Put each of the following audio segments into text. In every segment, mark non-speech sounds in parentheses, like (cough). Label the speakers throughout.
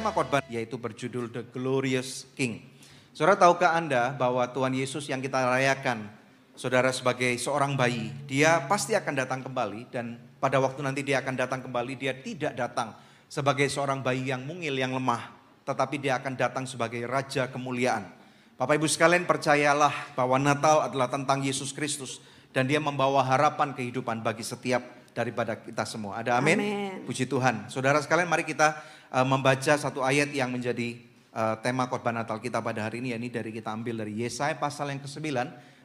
Speaker 1: tema khotbah yaitu berjudul The Glorious King. Saudara tahukah Anda bahwa Tuhan Yesus yang kita rayakan, saudara sebagai seorang bayi, dia pasti akan datang kembali dan pada waktu nanti dia akan datang kembali, dia tidak datang sebagai seorang bayi yang mungil, yang lemah, tetapi dia akan datang sebagai raja kemuliaan. Bapak Ibu sekalian percayalah bahwa Natal adalah tentang Yesus Kristus dan dia membawa harapan kehidupan bagi setiap daripada kita semua. Ada amin?
Speaker 2: Amin.
Speaker 1: Puji Tuhan. Saudara sekalian mari kita uh, membaca satu ayat yang menjadi uh, tema khotbah Natal kita pada hari ini. Ini dari kita ambil dari Yesaya pasal yang ke-9.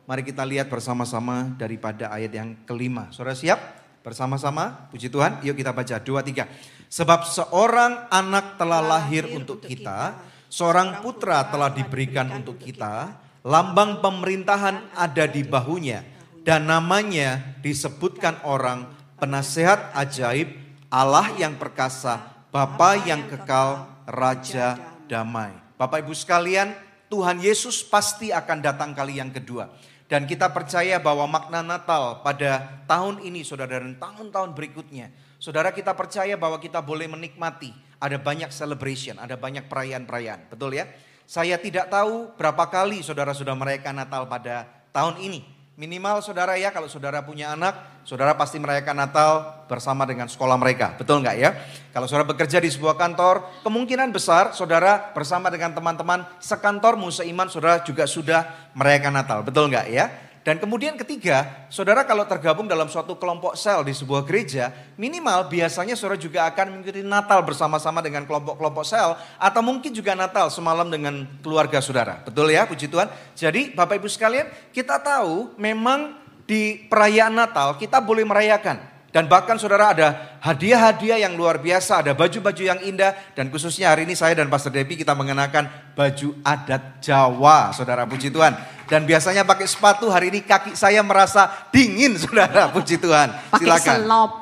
Speaker 1: Mari kita lihat bersama-sama daripada ayat yang kelima. Saudara siap? Bersama-sama, puji Tuhan. Yuk kita baca dua tiga. Sebab seorang anak telah lahir untuk kita, seorang putra telah diberikan untuk kita, lambang pemerintahan ada di bahunya, dan namanya disebutkan orang penasehat ajaib, Allah yang perkasa, Bapa yang kekal, Raja damai. Bapak Ibu sekalian, Tuhan Yesus pasti akan datang kali yang kedua. Dan kita percaya bahwa makna Natal pada tahun ini saudara dan tahun-tahun berikutnya. Saudara kita percaya bahwa kita boleh menikmati. Ada banyak celebration, ada banyak perayaan-perayaan. Betul ya? Saya tidak tahu berapa kali saudara sudah merayakan Natal pada tahun ini. Minimal saudara ya kalau saudara punya anak, saudara pasti merayakan Natal bersama dengan sekolah mereka. Betul nggak ya? Kalau saudara bekerja di sebuah kantor, kemungkinan besar saudara bersama dengan teman-teman sekantor seiman saudara juga sudah merayakan Natal. Betul nggak ya? Dan kemudian ketiga, saudara kalau tergabung dalam suatu kelompok sel di sebuah gereja, minimal biasanya saudara juga akan mengikuti Natal bersama-sama dengan kelompok-kelompok sel, atau mungkin juga Natal semalam dengan keluarga saudara. Betul ya, puji Tuhan. Jadi Bapak Ibu sekalian, kita tahu memang di perayaan Natal kita boleh merayakan. Dan bahkan saudara ada hadiah-hadiah yang luar biasa, ada baju-baju yang indah. Dan khususnya hari ini saya dan Pastor Debbie kita mengenakan baju adat Jawa, saudara puji Tuhan. Dan biasanya pakai sepatu, hari ini kaki saya merasa dingin (laughs) saudara, puji Tuhan.
Speaker 2: Pakai
Speaker 1: Silakan.
Speaker 2: selop.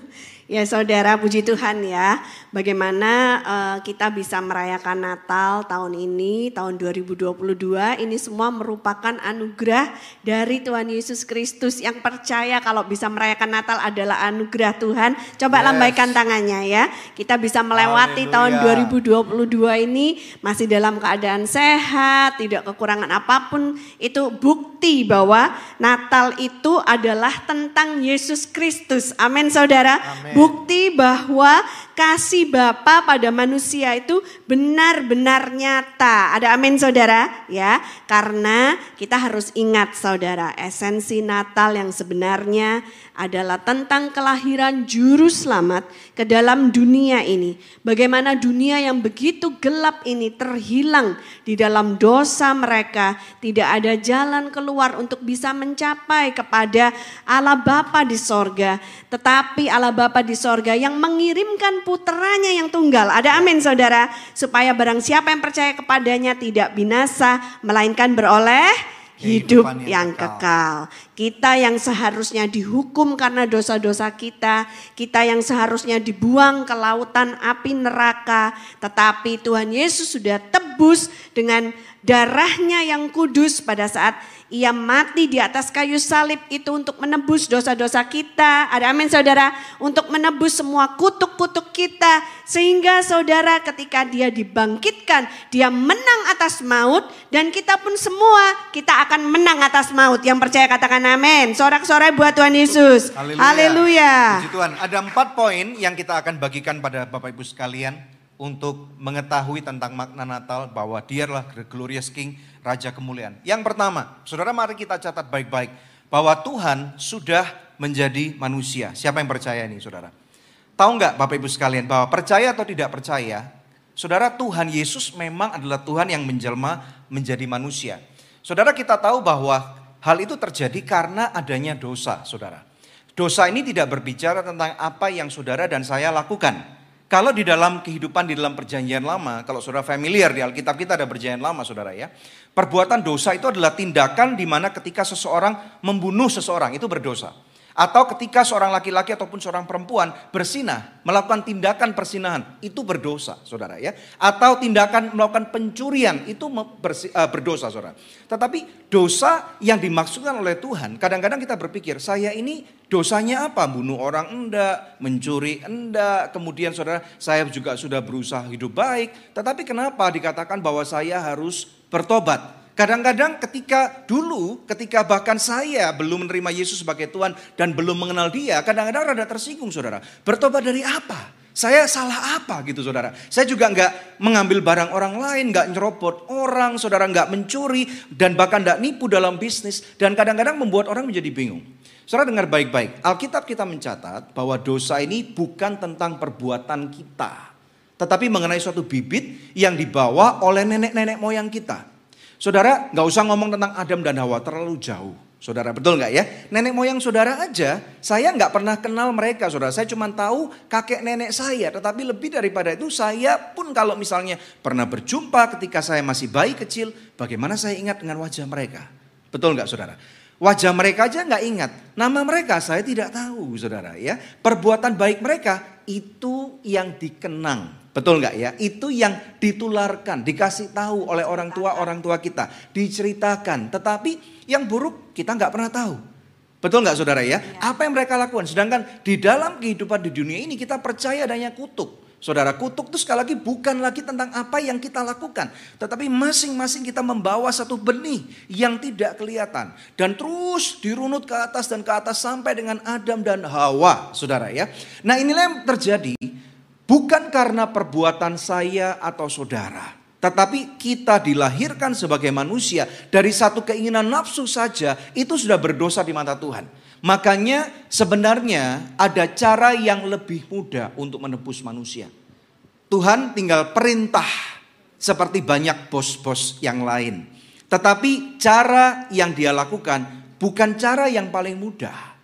Speaker 2: (laughs) ya saudara, puji Tuhan ya. Bagaimana uh, kita bisa merayakan Natal tahun ini, tahun 2022. Ini semua merupakan anugerah dari Tuhan Yesus Kristus yang percaya kalau bisa merayakan Natal adalah anugerah Tuhan. Coba
Speaker 1: Yes.
Speaker 2: lambaikan tangannya ya. Kita bisa melewati tahun
Speaker 1: Haleluya.
Speaker 2: 2022 ini masih dalam keadaan sehat, tidak kekurangan apa pun. Itu bukti bahwa Natal itu adalah tentang Yesus Kristus. Amin saudara.
Speaker 1: Amin.
Speaker 2: Bukti bahwa kasih Bapa pada manusia itu benar-benar nyata. Ada amin saudara ya. Karena kita harus ingat saudara, esensi Natal yang sebenarnya adalah tentang kelahiran juru selamat ke dalam dunia ini. Bagaimana dunia yang begitu gelap ini terhilang di dalam dosa mereka, tidak ada jalan keluar untuk bisa mencapai kepada Allah Bapa di sorga. Tetapi Allah Bapa di sorga yang mengirimkan putranya yang tunggal. Ada amin saudara. Supaya barang siapa yang percaya kepadanya tidak binasa, melainkan beroleh hidup
Speaker 1: yang
Speaker 2: yang
Speaker 1: kekal.
Speaker 2: kekal. Kita yang seharusnya dihukum karena dosa-dosa kita, kita yang seharusnya dibuang ke lautan api neraka, tetapi Tuhan Yesus sudah tebus dengan darahnya yang kudus pada saat ia mati di atas kayu salib itu untuk menebus dosa-dosa kita. Ada amin saudara, untuk menebus semua kutuk-kutuk kita sehingga saudara ketika dia dibangkitkan, dia menang atas maut dan kita pun semua kita akan menang atas maut. Yang percaya katakan amin. Sorak-sorai buat Tuhan Yesus. Haleluya.
Speaker 1: Puji Tuhan. Ada empat poin yang kita akan bagikan pada Bapak Ibu sekalian untuk mengetahui tentang makna Natal bahwa dia adalah the glorious King, Raja Kemuliaan. Yang pertama, saudara mari kita catat baik-baik bahwa Tuhan sudah menjadi manusia. Siapa yang percaya ini saudara? Tahu nggak Bapak Ibu sekalian bahwa percaya atau tidak percaya, saudara Tuhan Yesus memang adalah Tuhan yang menjelma menjadi manusia. Saudara kita tahu bahwa hal itu terjadi karena adanya dosa, saudara. Dosa ini tidak berbicara tentang apa yang saudara dan saya lakukan. Kalau di dalam kehidupan di dalam perjanjian lama, kalau saudara familiar di Alkitab kita ada perjanjian lama saudara ya. Perbuatan dosa itu adalah tindakan di mana ketika seseorang membunuh seseorang itu berdosa. Atau ketika seorang laki-laki ataupun seorang perempuan bersinah, melakukan tindakan persinahan, itu berdosa, saudara ya. Atau tindakan melakukan pencurian, itu uh, berdosa, saudara. Tetapi dosa yang dimaksudkan oleh Tuhan, kadang-kadang kita berpikir, saya ini dosanya apa? Bunuh orang enggak, mencuri enggak, kemudian saudara, saya juga sudah berusaha hidup baik. Tetapi kenapa dikatakan bahwa saya harus bertobat? Kadang-kadang ketika dulu, ketika bahkan saya belum menerima Yesus sebagai Tuhan dan belum mengenal dia, kadang-kadang rada tersinggung saudara. Bertobat dari apa? Saya salah apa gitu saudara? Saya juga nggak mengambil barang orang lain, nggak nyerobot orang, saudara nggak mencuri dan bahkan nggak nipu dalam bisnis dan kadang-kadang membuat orang menjadi bingung. Saudara dengar baik-baik, Alkitab kita mencatat bahwa dosa ini bukan tentang perbuatan kita, tetapi mengenai suatu bibit yang dibawa oleh nenek-nenek moyang kita. Saudara nggak usah ngomong tentang Adam dan Hawa terlalu jauh. Saudara betul nggak ya? Nenek moyang saudara aja, saya nggak pernah kenal mereka saudara. Saya cuma tahu kakek nenek saya. Tetapi lebih daripada itu saya pun kalau misalnya pernah berjumpa ketika saya masih bayi kecil. Bagaimana saya ingat dengan wajah mereka. Betul nggak saudara? Wajah mereka aja nggak ingat. Nama mereka saya tidak tahu saudara ya. Perbuatan baik mereka itu yang dikenang. Betul nggak ya? Itu yang ditularkan, dikasih tahu oleh orang tua orang tua kita, diceritakan. Tetapi yang buruk kita nggak pernah tahu. Betul nggak saudara ya? ya? Apa yang mereka lakukan? Sedangkan di dalam kehidupan di dunia ini kita percaya adanya kutuk. Saudara kutuk itu sekali lagi bukan lagi tentang apa yang kita lakukan. Tetapi masing-masing kita membawa satu benih yang tidak kelihatan. Dan terus dirunut ke atas dan ke atas sampai dengan Adam dan Hawa. Saudara ya. Nah inilah yang terjadi Bukan karena perbuatan saya atau saudara. Tetapi kita dilahirkan sebagai manusia dari satu keinginan nafsu saja itu sudah berdosa di mata Tuhan. Makanya sebenarnya ada cara yang lebih mudah untuk menebus manusia. Tuhan tinggal perintah seperti banyak bos-bos yang lain. Tetapi cara yang dia lakukan bukan cara yang paling mudah.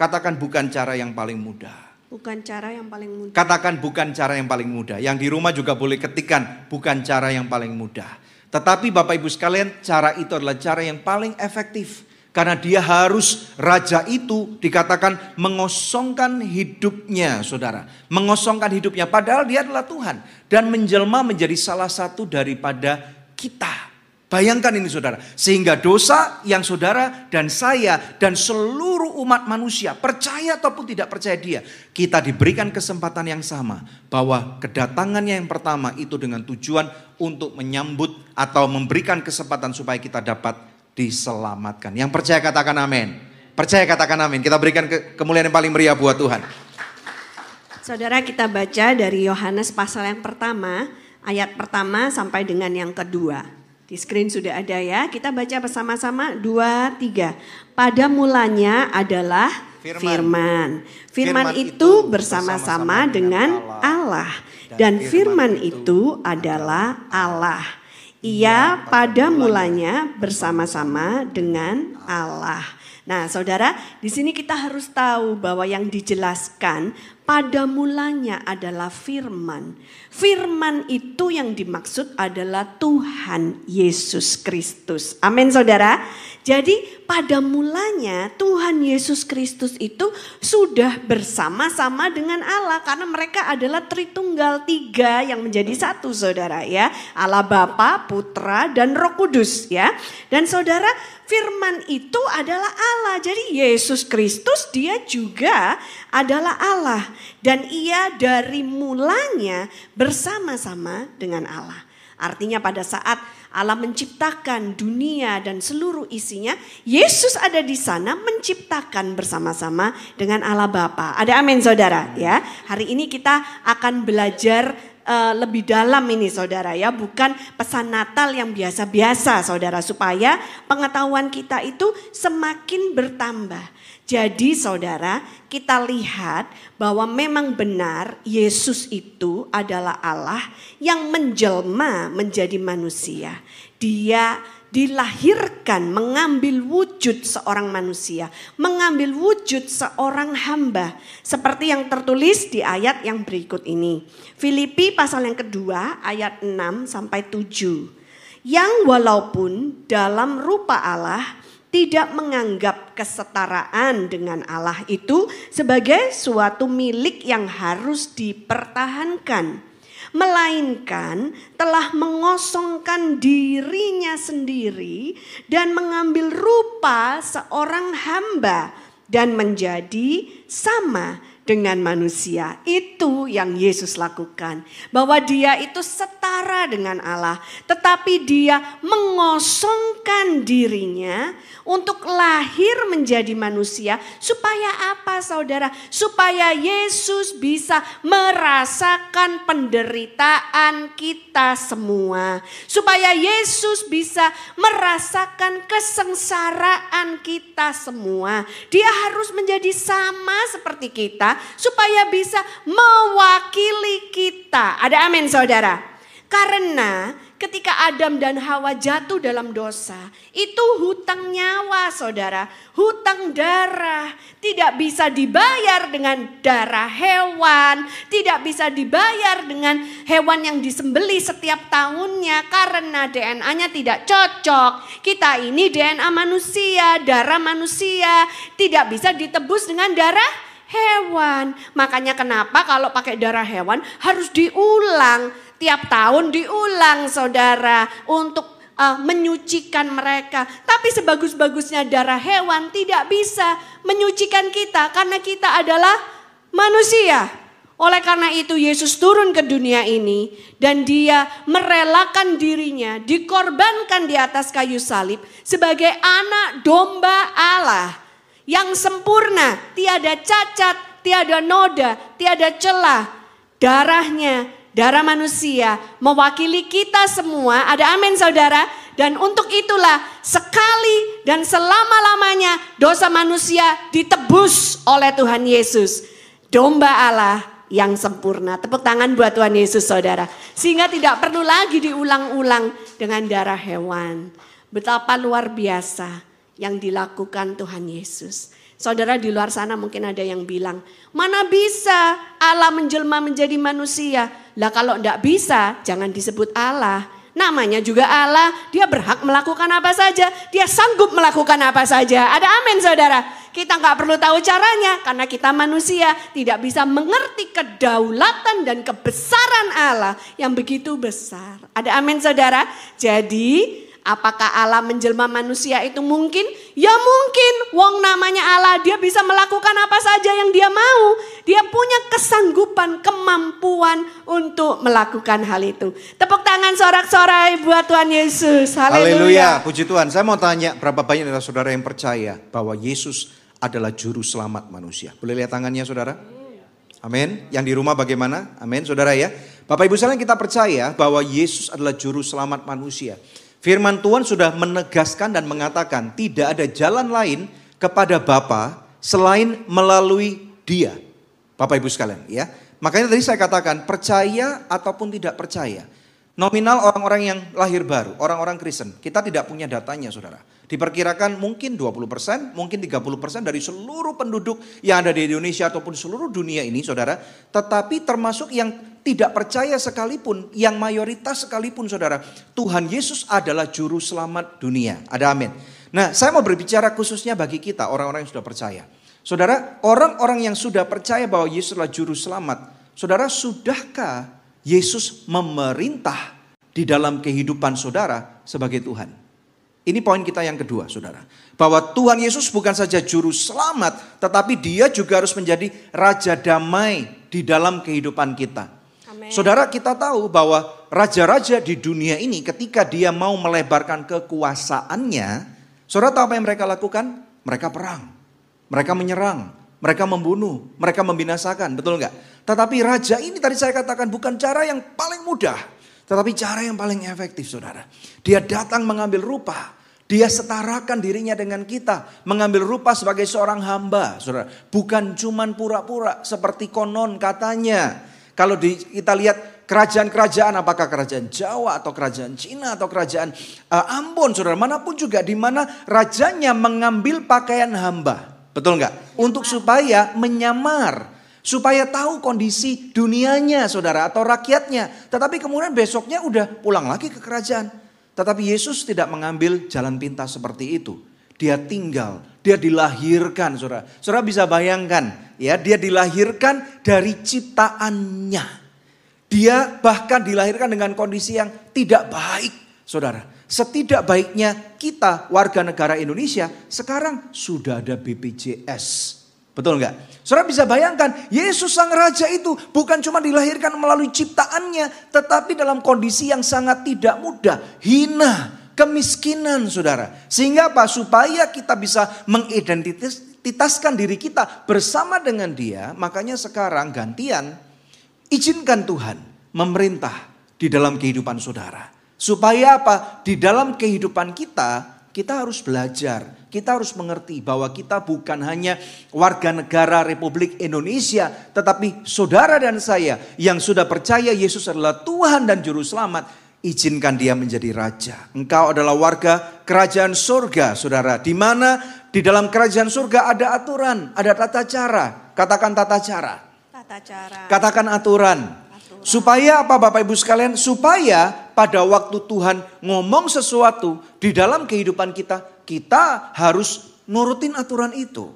Speaker 1: Katakan bukan cara yang paling mudah.
Speaker 2: Bukan cara yang paling mudah.
Speaker 1: Katakan bukan cara yang paling mudah. Yang di rumah juga boleh ketikan bukan cara yang paling mudah. Tetapi Bapak Ibu sekalian, cara itu adalah cara yang paling efektif. Karena dia harus, raja itu dikatakan mengosongkan hidupnya saudara. Mengosongkan hidupnya padahal dia adalah Tuhan. Dan menjelma menjadi salah satu daripada kita. Bayangkan ini saudara, sehingga dosa yang saudara dan saya dan seluruh umat manusia percaya ataupun tidak percaya dia, kita diberikan kesempatan yang sama bahwa kedatangannya yang pertama itu dengan tujuan untuk menyambut atau memberikan kesempatan supaya kita dapat diselamatkan. Yang percaya katakan amin. Percaya katakan amin. Kita berikan ke kemuliaan yang paling meriah buat Tuhan.
Speaker 2: Saudara kita baca dari Yohanes pasal yang pertama, ayat pertama sampai dengan yang kedua. Di screen sudah ada ya. Kita baca bersama-sama dua tiga. Pada mulanya adalah firman. Firman, firman itu bersama-sama dengan Allah. Dan firman itu adalah Allah. Ia pada mulanya bersama-sama dengan Allah. Nah, saudara, di sini kita harus tahu bahwa yang dijelaskan pada mulanya adalah firman. Firman itu yang dimaksud adalah Tuhan Yesus Kristus. Amin saudara. Jadi pada mulanya Tuhan Yesus Kristus itu sudah bersama-sama dengan Allah. Karena mereka adalah Tritunggal tiga yang menjadi satu saudara ya. Allah Bapa, Putra dan Roh Kudus ya. Dan saudara firman itu adalah Allah. Jadi Yesus Kristus dia juga adalah Allah. Dan ia dari mulanya bersama-sama dengan Allah. Artinya pada saat Allah menciptakan dunia dan seluruh isinya, Yesus ada di sana menciptakan bersama-sama dengan Allah Bapa. Ada amin saudara ya. Hari ini kita akan belajar uh, lebih dalam ini saudara ya, bukan pesan Natal yang biasa-biasa saudara supaya pengetahuan kita itu semakin bertambah. Jadi saudara, kita lihat bahwa memang benar Yesus itu adalah Allah yang menjelma menjadi manusia. Dia dilahirkan mengambil wujud seorang manusia, mengambil wujud seorang hamba, seperti yang tertulis di ayat yang berikut ini. Filipi pasal yang kedua ayat 6 sampai 7. Yang walaupun dalam rupa Allah tidak menganggap kesetaraan dengan Allah itu sebagai suatu milik yang harus dipertahankan, melainkan telah mengosongkan dirinya sendiri dan mengambil rupa seorang hamba dan menjadi sama dengan manusia. Itu yang Yesus lakukan. Bahwa dia itu setara dengan Allah. Tetapi dia mengosongkan dirinya untuk lahir menjadi manusia. Supaya apa saudara? Supaya Yesus bisa merasakan penderitaan kita semua. Supaya Yesus bisa merasakan kesengsaraan kita semua. Dia harus menjadi sama seperti kita supaya bisa mewakili kita. Ada amin saudara. Karena ketika Adam dan Hawa jatuh dalam dosa, itu hutang nyawa saudara, hutang darah. Tidak bisa dibayar dengan darah hewan, tidak bisa dibayar dengan hewan yang disembeli setiap tahunnya karena DNA-nya tidak cocok. Kita ini DNA manusia, darah manusia, tidak bisa ditebus dengan darah hewan. Makanya kenapa kalau pakai darah hewan harus diulang. Tiap tahun diulang saudara untuk uh, menyucikan mereka. Tapi sebagus-bagusnya darah hewan tidak bisa menyucikan kita karena kita adalah manusia. Oleh karena itu Yesus turun ke dunia ini dan dia merelakan dirinya dikorbankan di atas kayu salib sebagai anak domba Allah yang sempurna, tiada cacat, tiada noda, tiada celah. Darahnya, darah manusia mewakili kita semua. Ada amin saudara. Dan untuk itulah sekali dan selama-lamanya dosa manusia ditebus oleh Tuhan Yesus. Domba Allah yang sempurna. Tepuk tangan buat Tuhan Yesus saudara. Sehingga tidak perlu lagi diulang-ulang dengan darah hewan. Betapa luar biasa yang dilakukan Tuhan Yesus. Saudara di luar sana mungkin ada yang bilang, mana bisa Allah menjelma menjadi manusia? Lah kalau enggak bisa, jangan disebut Allah. Namanya juga Allah, dia berhak melakukan apa saja. Dia sanggup melakukan apa saja. Ada amin saudara. Kita nggak perlu tahu caranya karena kita manusia tidak bisa mengerti kedaulatan dan kebesaran Allah yang begitu besar. Ada amin saudara. Jadi Apakah Allah menjelma manusia itu mungkin? Ya mungkin. Wong namanya Allah, dia bisa melakukan apa saja yang dia mau. Dia punya kesanggupan, kemampuan untuk melakukan hal itu. Tepuk tangan sorak-sorai buat Tuhan Yesus.
Speaker 1: Haleluya. Puji Tuhan. Saya mau tanya berapa banyak dari saudara yang percaya bahwa Yesus adalah juru selamat manusia. Boleh lihat tangannya saudara? Amin. Yang di rumah bagaimana? Amin saudara ya. Bapak ibu sekalian kita percaya bahwa Yesus adalah juru selamat manusia. Firman Tuhan sudah menegaskan dan mengatakan tidak ada jalan lain kepada Bapa selain melalui Dia. Bapak Ibu sekalian ya. Makanya tadi saya katakan percaya ataupun tidak percaya. Nominal orang-orang yang lahir baru, orang-orang Kristen. Kita tidak punya datanya saudara. Diperkirakan mungkin 20%, mungkin 30% dari seluruh penduduk yang ada di Indonesia ataupun seluruh dunia ini saudara. Tetapi termasuk yang tidak percaya sekalipun, yang mayoritas sekalipun saudara. Tuhan Yesus adalah juru selamat dunia. Ada amin. Nah saya mau berbicara khususnya bagi kita orang-orang yang sudah percaya. Saudara, orang-orang yang sudah percaya bahwa Yesus adalah juru selamat. Saudara, sudahkah Yesus memerintah di dalam kehidupan saudara sebagai Tuhan? Ini poin kita yang kedua, saudara. Bahwa Tuhan Yesus bukan saja juru selamat, tetapi dia juga harus menjadi raja damai di dalam kehidupan kita. Saudara kita tahu bahwa raja-raja di dunia ini ketika dia mau melebarkan kekuasaannya, saudara tahu apa yang mereka lakukan? Mereka perang, mereka menyerang, mereka membunuh, mereka membinasakan, betul nggak? Tetapi raja ini tadi saya katakan bukan cara yang paling mudah. Tetapi cara yang paling efektif saudara. Dia datang mengambil rupa. Dia setarakan dirinya dengan kita. Mengambil rupa sebagai seorang hamba saudara. Bukan cuman pura-pura seperti konon katanya. Kalau di, kita lihat kerajaan-kerajaan apakah kerajaan Jawa atau kerajaan Cina atau kerajaan uh, Ambon saudara. Mana pun juga di mana rajanya mengambil pakaian hamba. Betul nggak? Untuk supaya menyamar Supaya tahu kondisi dunianya saudara atau rakyatnya. Tetapi kemudian besoknya udah pulang lagi ke kerajaan. Tetapi Yesus tidak mengambil jalan pintas seperti itu. Dia tinggal, dia dilahirkan, saudara. Saudara bisa bayangkan, ya, dia dilahirkan dari ciptaannya. Dia bahkan dilahirkan dengan kondisi yang tidak baik, saudara. Setidak baiknya kita warga negara Indonesia sekarang sudah ada BPJS. Betul nggak? Saudara bisa bayangkan, Yesus Sang Raja itu bukan cuma dilahirkan melalui ciptaannya, tetapi dalam kondisi yang sangat tidak mudah, hina, kemiskinan saudara. Sehingga apa? Supaya kita bisa mengidentitaskan diri kita bersama dengan dia. Makanya sekarang gantian izinkan Tuhan memerintah di dalam kehidupan saudara. Supaya apa? Di dalam kehidupan kita, kita harus belajar. Kita harus mengerti bahwa kita bukan hanya warga negara Republik Indonesia. Tetapi saudara dan saya yang sudah percaya Yesus adalah Tuhan dan Juru Selamat. Izinkan dia menjadi raja. Engkau adalah warga kerajaan surga, saudara. Di mana di dalam kerajaan surga ada aturan, ada tata cara. Katakan tata cara.
Speaker 2: Tata cara.
Speaker 1: Katakan aturan. Supaya apa Bapak Ibu sekalian? Supaya pada waktu Tuhan ngomong sesuatu di dalam kehidupan kita, kita harus nurutin aturan itu.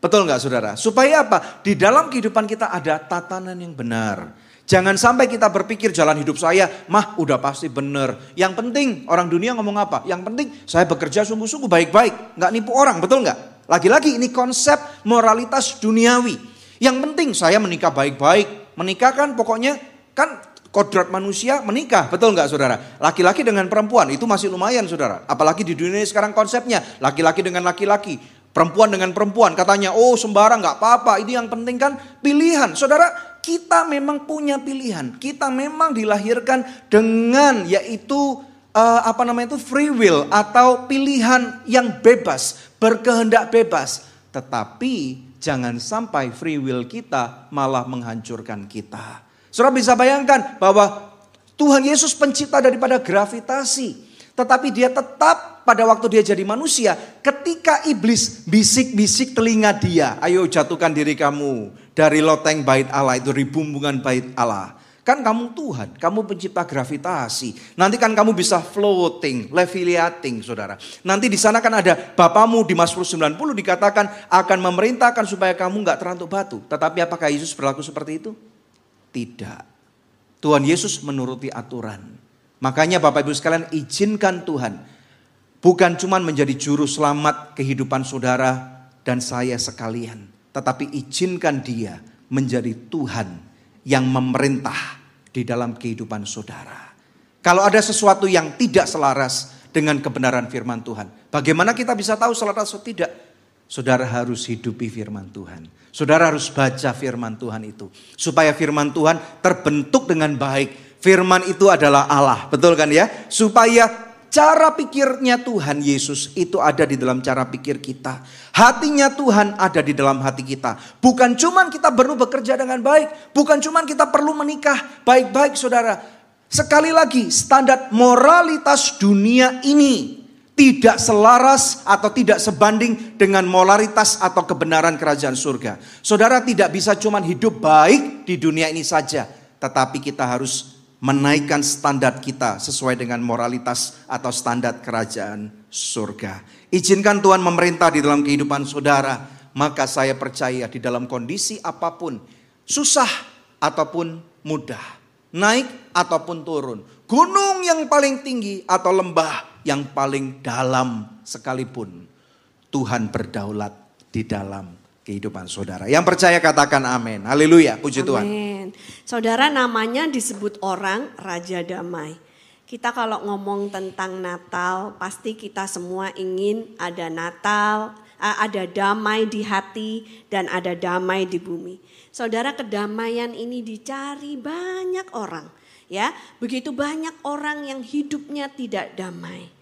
Speaker 1: Betul nggak saudara? Supaya apa? Di dalam kehidupan kita ada tatanan yang benar. Jangan sampai kita berpikir jalan hidup saya, mah udah pasti benar. Yang penting orang dunia ngomong apa? Yang penting saya bekerja sungguh-sungguh baik-baik. Nggak nipu orang, betul nggak? Lagi-lagi ini konsep moralitas duniawi. Yang penting saya menikah baik-baik. Menikah kan pokoknya Kan kodrat manusia menikah, betul nggak saudara? Laki-laki dengan perempuan itu masih lumayan saudara. Apalagi di dunia sekarang konsepnya laki-laki dengan laki-laki, perempuan dengan perempuan. Katanya oh sembarang nggak apa-apa. Ini yang penting kan pilihan, saudara. Kita memang punya pilihan. Kita memang dilahirkan dengan yaitu uh, apa namanya itu free will atau pilihan yang bebas, berkehendak bebas. Tetapi jangan sampai free will kita malah menghancurkan kita. Saudara bisa bayangkan bahwa Tuhan Yesus pencipta daripada gravitasi. Tetapi dia tetap pada waktu dia jadi manusia. Ketika iblis bisik-bisik telinga dia. Ayo jatuhkan diri kamu dari loteng bait Allah itu ribumbungan bait Allah. Kan kamu Tuhan, kamu pencipta gravitasi. Nanti kan kamu bisa floating, levitating saudara. Nanti di sana kan ada Bapamu di Mazmur 90 dikatakan akan memerintahkan supaya kamu nggak terantuk batu. Tetapi apakah Yesus berlaku seperti itu? Tidak. Tuhan Yesus menuruti aturan. Makanya Bapak Ibu sekalian izinkan Tuhan. Bukan cuma menjadi juru selamat kehidupan saudara dan saya sekalian. Tetapi izinkan dia menjadi Tuhan yang memerintah di dalam kehidupan saudara. Kalau ada sesuatu yang tidak selaras dengan kebenaran firman Tuhan. Bagaimana kita bisa tahu selaras atau tidak? Saudara harus hidupi firman Tuhan. Saudara harus baca firman Tuhan itu. Supaya firman Tuhan terbentuk dengan baik. Firman itu adalah Allah, betul kan ya? Supaya cara pikirnya Tuhan Yesus itu ada di dalam cara pikir kita. Hatinya Tuhan ada di dalam hati kita. Bukan cuman kita perlu bekerja dengan baik. Bukan cuman kita perlu menikah baik-baik saudara. Sekali lagi standar moralitas dunia ini tidak selaras atau tidak sebanding dengan molaritas atau kebenaran kerajaan surga. Saudara tidak bisa cuma hidup baik di dunia ini saja, tetapi kita harus menaikkan standar kita sesuai dengan moralitas atau standar kerajaan surga. Izinkan Tuhan memerintah di dalam kehidupan saudara, maka saya percaya di dalam kondisi apa pun, susah ataupun mudah, naik ataupun turun, gunung yang paling tinggi atau lembah yang paling dalam sekalipun Tuhan berdaulat di dalam kehidupan saudara. Yang percaya katakan amin. Haleluya, puji amin. Tuhan.
Speaker 2: Saudara namanya disebut orang Raja Damai. Kita kalau ngomong tentang Natal, pasti kita semua ingin ada Natal, ada damai di hati dan ada damai di bumi. Saudara kedamaian ini dicari banyak orang, ya. Begitu banyak orang yang hidupnya tidak damai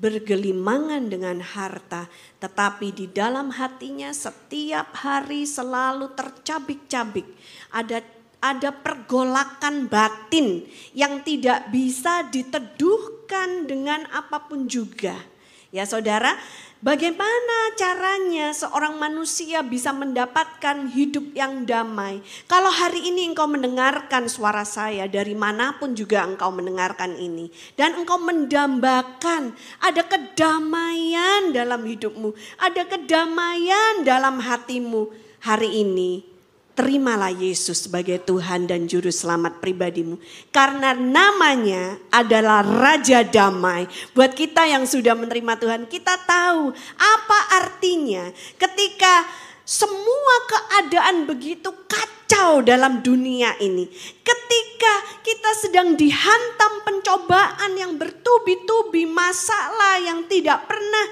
Speaker 2: bergelimangan dengan harta, tetapi di dalam hatinya setiap hari selalu tercabik-cabik. Ada ada pergolakan batin yang tidak bisa diteduhkan dengan apa pun juga. Ya saudara, Bagaimana caranya seorang manusia bisa mendapatkan hidup yang damai? Kalau hari ini engkau mendengarkan suara saya dari mana pun juga engkau mendengarkan ini. Dan engkau mendambakan ada kedamaian dalam hidupmu. Ada kedamaian dalam hatimu hari ini terimalah Yesus sebagai Tuhan dan Juru Selamat pribadimu. Karena namanya adalah Raja Damai. Buat kita yang sudah menerima Tuhan, kita tahu apa artinya ketika semua keadaan begitu kacau dalam dunia ini. Ketika kita sedang dihantam pencobaan yang bertubi-tubi, masalah yang tidak pernah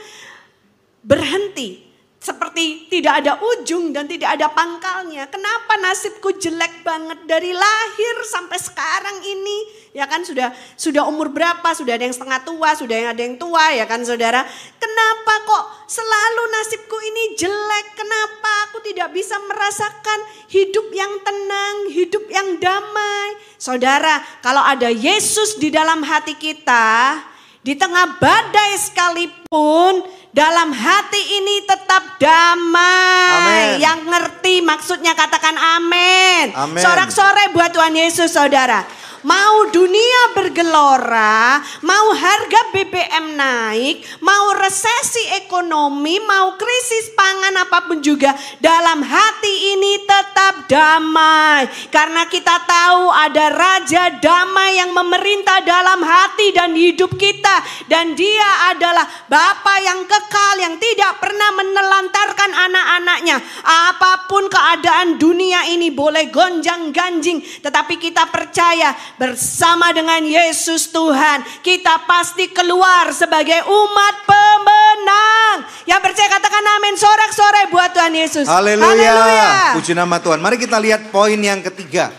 Speaker 2: berhenti seperti tidak ada ujung dan tidak ada pangkalnya. Kenapa nasibku jelek banget dari lahir sampai sekarang ini? Ya kan sudah sudah umur berapa? Sudah ada yang setengah tua, sudah ada yang tua ya kan saudara. Kenapa kok selalu nasibku ini jelek? Kenapa aku tidak bisa merasakan hidup yang tenang, hidup yang damai? Saudara, kalau ada Yesus di dalam hati kita, di tengah badai sekalipun, dalam hati ini tetap damai.
Speaker 1: Amen.
Speaker 2: Yang ngerti maksudnya katakan amin. Sorak-sore buat Tuhan Yesus saudara. Mau dunia bergelora, mau harga BBM naik, mau resesi ekonomi, mau krisis pangan apa pun juga, dalam hati ini tetap damai. Karena kita tahu ada raja damai yang memerintah dalam hati dan hidup kita dan dia adalah Bapa yang kekal yang tidak pernah menelantarkan anak-anaknya. Apa pun keadaan dunia ini boleh gonjang-ganjing, tetapi kita percaya bersama dengan Yesus Tuhan, kita pasti keluar sebagai umat pemenang. Yang percaya katakan amin sorak-sore buat Tuhan Yesus.
Speaker 1: Haleluya. Puji nama Tuhan. Mari kita lihat poin yang ketiga.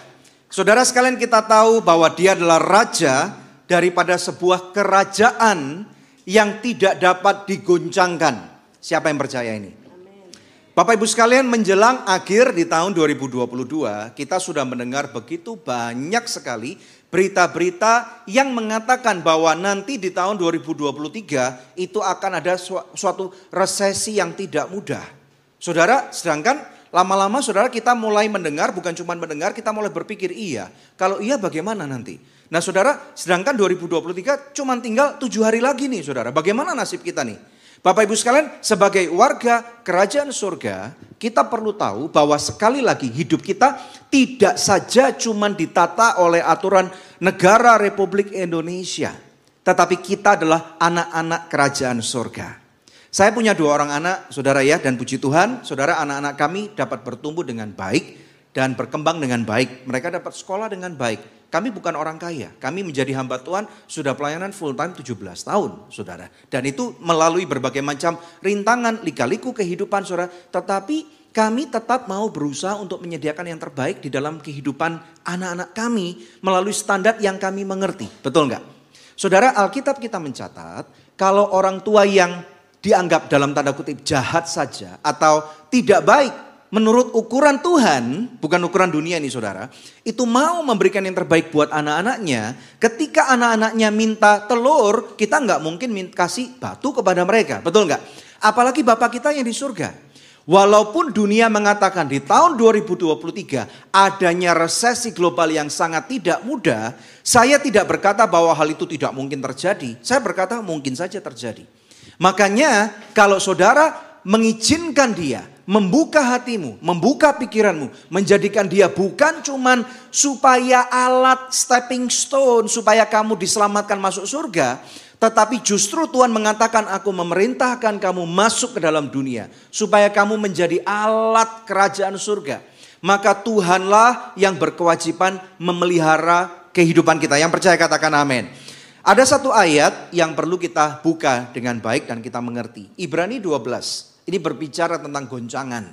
Speaker 1: Saudara sekalian kita tahu bahwa dia adalah raja daripada sebuah kerajaan yang tidak dapat digoncangkan. Siapa yang percaya ini? Bapak Ibu sekalian menjelang akhir di tahun 2022 kita sudah mendengar begitu banyak sekali berita-berita yang mengatakan bahwa nanti di tahun 2023 itu akan ada suatu resesi yang tidak mudah. Saudara, sedangkan lama-lama saudara kita mulai mendengar, bukan cuma mendengar, kita mulai berpikir iya. Kalau iya bagaimana nanti? Nah saudara, sedangkan 2023 cuma tinggal tujuh hari lagi nih saudara. Bagaimana nasib kita nih? Bapak Ibu sekalian, sebagai warga kerajaan surga, kita perlu tahu bahwa sekali lagi hidup kita tidak saja cuma ditata oleh aturan negara Republik Indonesia, tetapi kita adalah anak-anak kerajaan surga. Saya punya dua orang anak, saudara ya, dan puji Tuhan, saudara anak-anak kami dapat bertumbuh dengan baik dan berkembang dengan baik. Mereka dapat sekolah dengan baik. Kami bukan orang kaya, kami menjadi hamba Tuhan sudah pelayanan full time 17 tahun, saudara. Dan itu melalui berbagai macam rintangan, lika-liku kehidupan, saudara. Tetapi kami tetap mau berusaha untuk menyediakan yang terbaik di dalam kehidupan anak-anak kami melalui standar yang kami mengerti. Betul nggak? Saudara, Alkitab kita mencatat kalau orang tua yang dianggap dalam tanda kutip jahat saja atau tidak baik menurut ukuran Tuhan, bukan ukuran dunia ini saudara, itu mau memberikan yang terbaik buat anak-anaknya, ketika anak-anaknya minta telur, kita nggak mungkin kasih batu kepada mereka, betul nggak? Apalagi Bapak kita yang di surga. Walaupun dunia mengatakan di tahun 2023 adanya resesi global yang sangat tidak mudah, saya tidak berkata bahwa hal itu tidak mungkin terjadi. Saya berkata mungkin saja terjadi. Makanya kalau saudara mengizinkan dia membuka hatimu, membuka pikiranmu, menjadikan dia bukan cuman supaya alat stepping stone, supaya kamu diselamatkan masuk surga, tetapi justru Tuhan mengatakan aku memerintahkan kamu masuk ke dalam dunia, supaya kamu menjadi alat kerajaan surga. Maka Tuhanlah yang berkewajiban memelihara kehidupan kita. Yang percaya katakan amin. Ada satu ayat yang perlu kita buka dengan baik dan kita mengerti. Ibrani 12 ini berbicara tentang goncangan.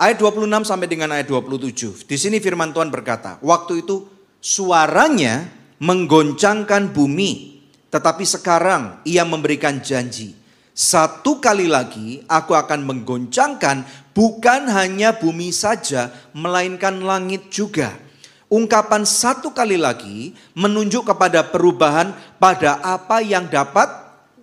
Speaker 1: Ayat 26 sampai dengan ayat 27. Di sini firman Tuhan berkata, waktu itu suaranya menggoncangkan bumi, tetapi sekarang ia memberikan janji. Satu kali lagi aku akan menggoncangkan bukan hanya bumi saja, melainkan langit juga. Ungkapan satu kali lagi menunjuk kepada perubahan pada apa yang dapat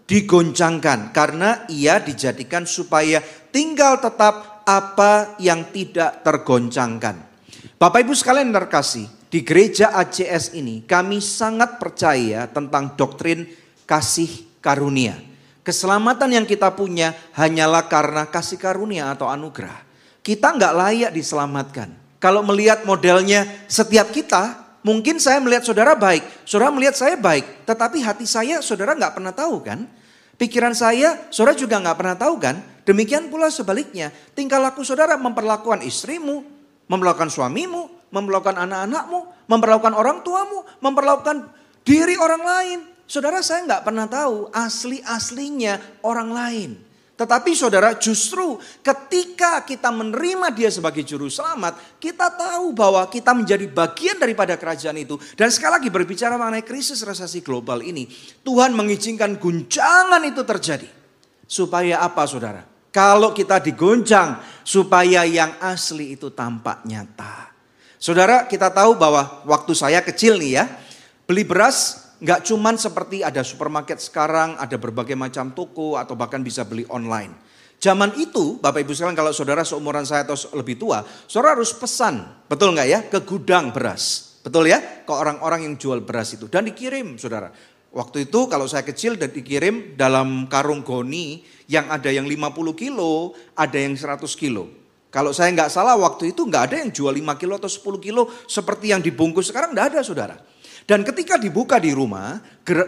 Speaker 1: digoncangkan karena ia dijadikan supaya tinggal tetap apa yang tidak tergoncangkan. Bapak Ibu sekalian terkasih, di gereja ACS ini kami sangat percaya tentang doktrin kasih karunia. Keselamatan yang kita punya hanyalah karena kasih karunia atau anugerah. Kita nggak layak diselamatkan. Kalau melihat modelnya setiap kita, mungkin saya melihat saudara baik, saudara melihat saya baik, tetapi hati saya saudara nggak pernah tahu kan? Pikiran saya, saudara juga nggak pernah tahu kan? Demikian pula sebaliknya, tingkah laku saudara memperlakukan istrimu, memperlakukan suamimu, memperlakukan anak-anakmu, memperlakukan orang tuamu, memperlakukan diri orang lain. Saudara saya nggak pernah tahu asli-aslinya orang lain. Tetapi saudara justru ketika kita menerima dia sebagai juru selamat, kita tahu bahwa kita menjadi bagian daripada kerajaan itu. Dan sekali lagi berbicara mengenai krisis resesi global ini, Tuhan mengizinkan guncangan itu terjadi. Supaya apa saudara? Kalau kita digoncang, supaya yang asli itu tampak nyata. Saudara kita tahu bahwa waktu saya kecil nih ya, beli beras nggak cuman seperti ada supermarket sekarang, ada berbagai macam toko atau bahkan bisa beli online. Zaman itu, Bapak Ibu sekalian kalau saudara seumuran saya atau lebih tua, saudara harus pesan, betul nggak ya, ke gudang beras. Betul ya, ke orang-orang yang jual beras itu. Dan dikirim saudara. Waktu itu kalau saya kecil dan dikirim dalam karung goni yang ada yang 50 kilo, ada yang 100 kilo. Kalau saya nggak salah waktu itu nggak ada yang jual 5 kilo atau 10 kilo seperti yang dibungkus sekarang nggak ada saudara. Dan ketika dibuka di rumah,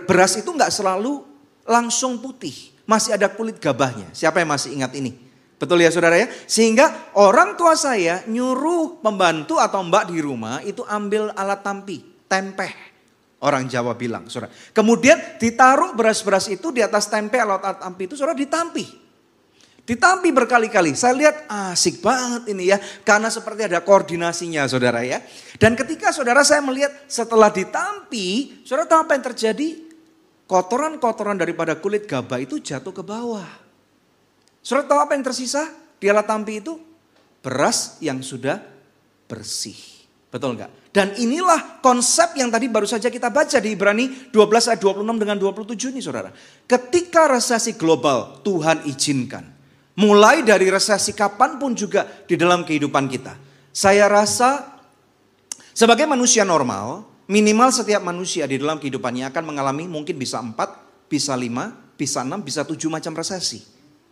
Speaker 1: beras itu nggak selalu langsung putih. Masih ada kulit gabahnya. Siapa yang masih ingat ini? Betul ya saudara ya? Sehingga orang tua saya nyuruh pembantu atau mbak di rumah itu ambil alat tampi, tempeh. Orang Jawa bilang, saudara. Kemudian ditaruh beras-beras itu di atas tempe alat tampi itu, saudara ditampi. Ditampi berkali-kali. Saya lihat asik banget ini ya. Karena seperti ada koordinasinya saudara ya. Dan ketika saudara saya melihat setelah ditampi. Saudara tahu apa yang terjadi? Kotoran-kotoran daripada kulit gabah itu jatuh ke bawah. Saudara tahu apa yang tersisa di alat tampi itu? Beras yang sudah bersih. Betul enggak? Dan inilah konsep yang tadi baru saja kita baca di Ibrani 12 ayat 26 dengan 27 ini saudara. Ketika resesi global Tuhan izinkan Mulai dari resesi kapan pun juga di dalam kehidupan kita. Saya rasa sebagai manusia normal, minimal setiap manusia di dalam kehidupannya akan mengalami mungkin bisa empat, bisa lima, bisa enam, bisa tujuh macam resesi.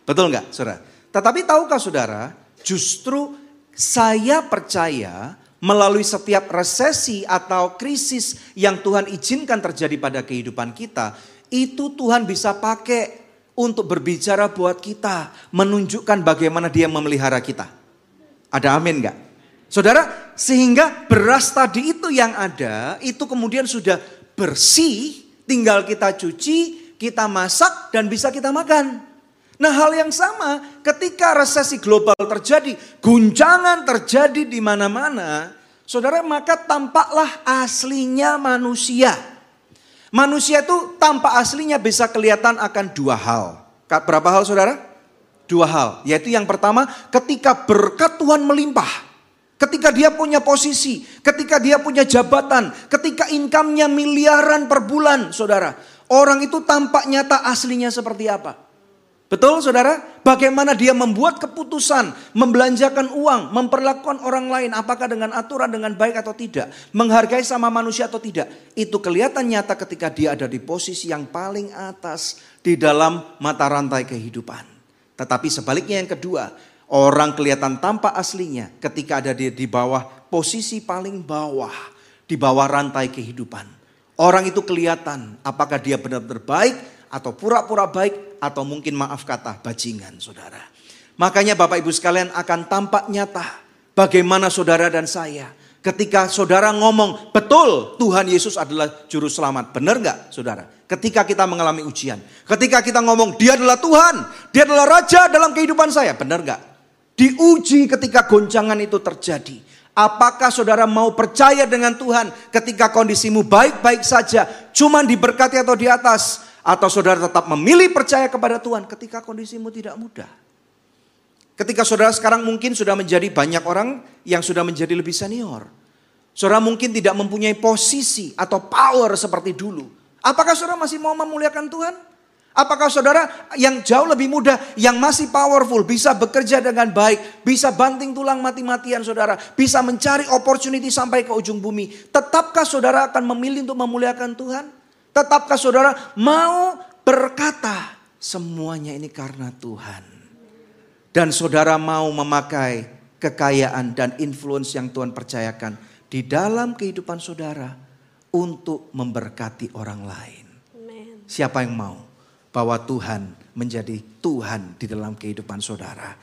Speaker 1: Betul nggak saudara? Tetapi tahukah saudara, justru saya percaya melalui setiap resesi atau krisis yang Tuhan izinkan terjadi pada kehidupan kita, itu Tuhan bisa pakai untuk berbicara buat kita, menunjukkan bagaimana dia memelihara kita. Ada amin enggak? Saudara, sehingga beras tadi itu yang ada, itu kemudian sudah bersih, tinggal kita cuci, kita masak, dan bisa kita makan. Nah hal yang sama ketika resesi global terjadi, guncangan terjadi di mana-mana, saudara maka tampaklah aslinya manusia. Manusia itu tanpa aslinya bisa kelihatan akan dua hal. Berapa hal saudara? Dua hal. Yaitu yang pertama ketika berkat Tuhan melimpah. Ketika dia punya posisi, ketika dia punya jabatan, ketika income-nya miliaran per bulan saudara. Orang itu tampak nyata aslinya seperti apa? Betul saudara? Bagaimana dia membuat keputusan, membelanjakan uang, memperlakukan orang lain, apakah dengan aturan, dengan baik atau tidak. Menghargai sama manusia atau tidak. Itu kelihatan nyata ketika dia ada di posisi yang paling atas di dalam mata rantai kehidupan. Tetapi sebaliknya yang kedua, orang kelihatan tanpa aslinya ketika ada di, di bawah posisi paling bawah, di bawah rantai kehidupan. Orang itu kelihatan apakah dia benar-benar baik atau pura-pura baik atau mungkin maaf kata bajingan saudara. Makanya Bapak Ibu sekalian akan tampak nyata bagaimana saudara dan saya ketika saudara ngomong betul Tuhan Yesus adalah juru selamat. Benar nggak saudara? Ketika kita mengalami ujian. Ketika kita ngomong dia adalah Tuhan. Dia adalah Raja dalam kehidupan saya. Benar nggak? Diuji ketika goncangan itu terjadi. Apakah saudara mau percaya dengan Tuhan ketika kondisimu baik-baik saja, cuman diberkati atau di atas, atau saudara tetap memilih percaya kepada Tuhan ketika kondisimu tidak mudah. Ketika saudara sekarang mungkin sudah menjadi banyak orang yang sudah menjadi lebih senior. Saudara mungkin tidak mempunyai posisi atau power seperti dulu. Apakah saudara masih mau memuliakan Tuhan? Apakah saudara yang jauh lebih muda, yang masih powerful, bisa bekerja dengan baik, bisa banting tulang mati-matian saudara, bisa mencari opportunity sampai ke ujung bumi. Tetapkah saudara akan memilih untuk memuliakan Tuhan? Tetapkah saudara mau berkata semuanya ini karena Tuhan? Dan saudara mau memakai kekayaan dan influence yang Tuhan percayakan di dalam kehidupan saudara untuk memberkati orang lain. Siapa yang mau? bahwa Tuhan menjadi Tuhan di dalam kehidupan saudara.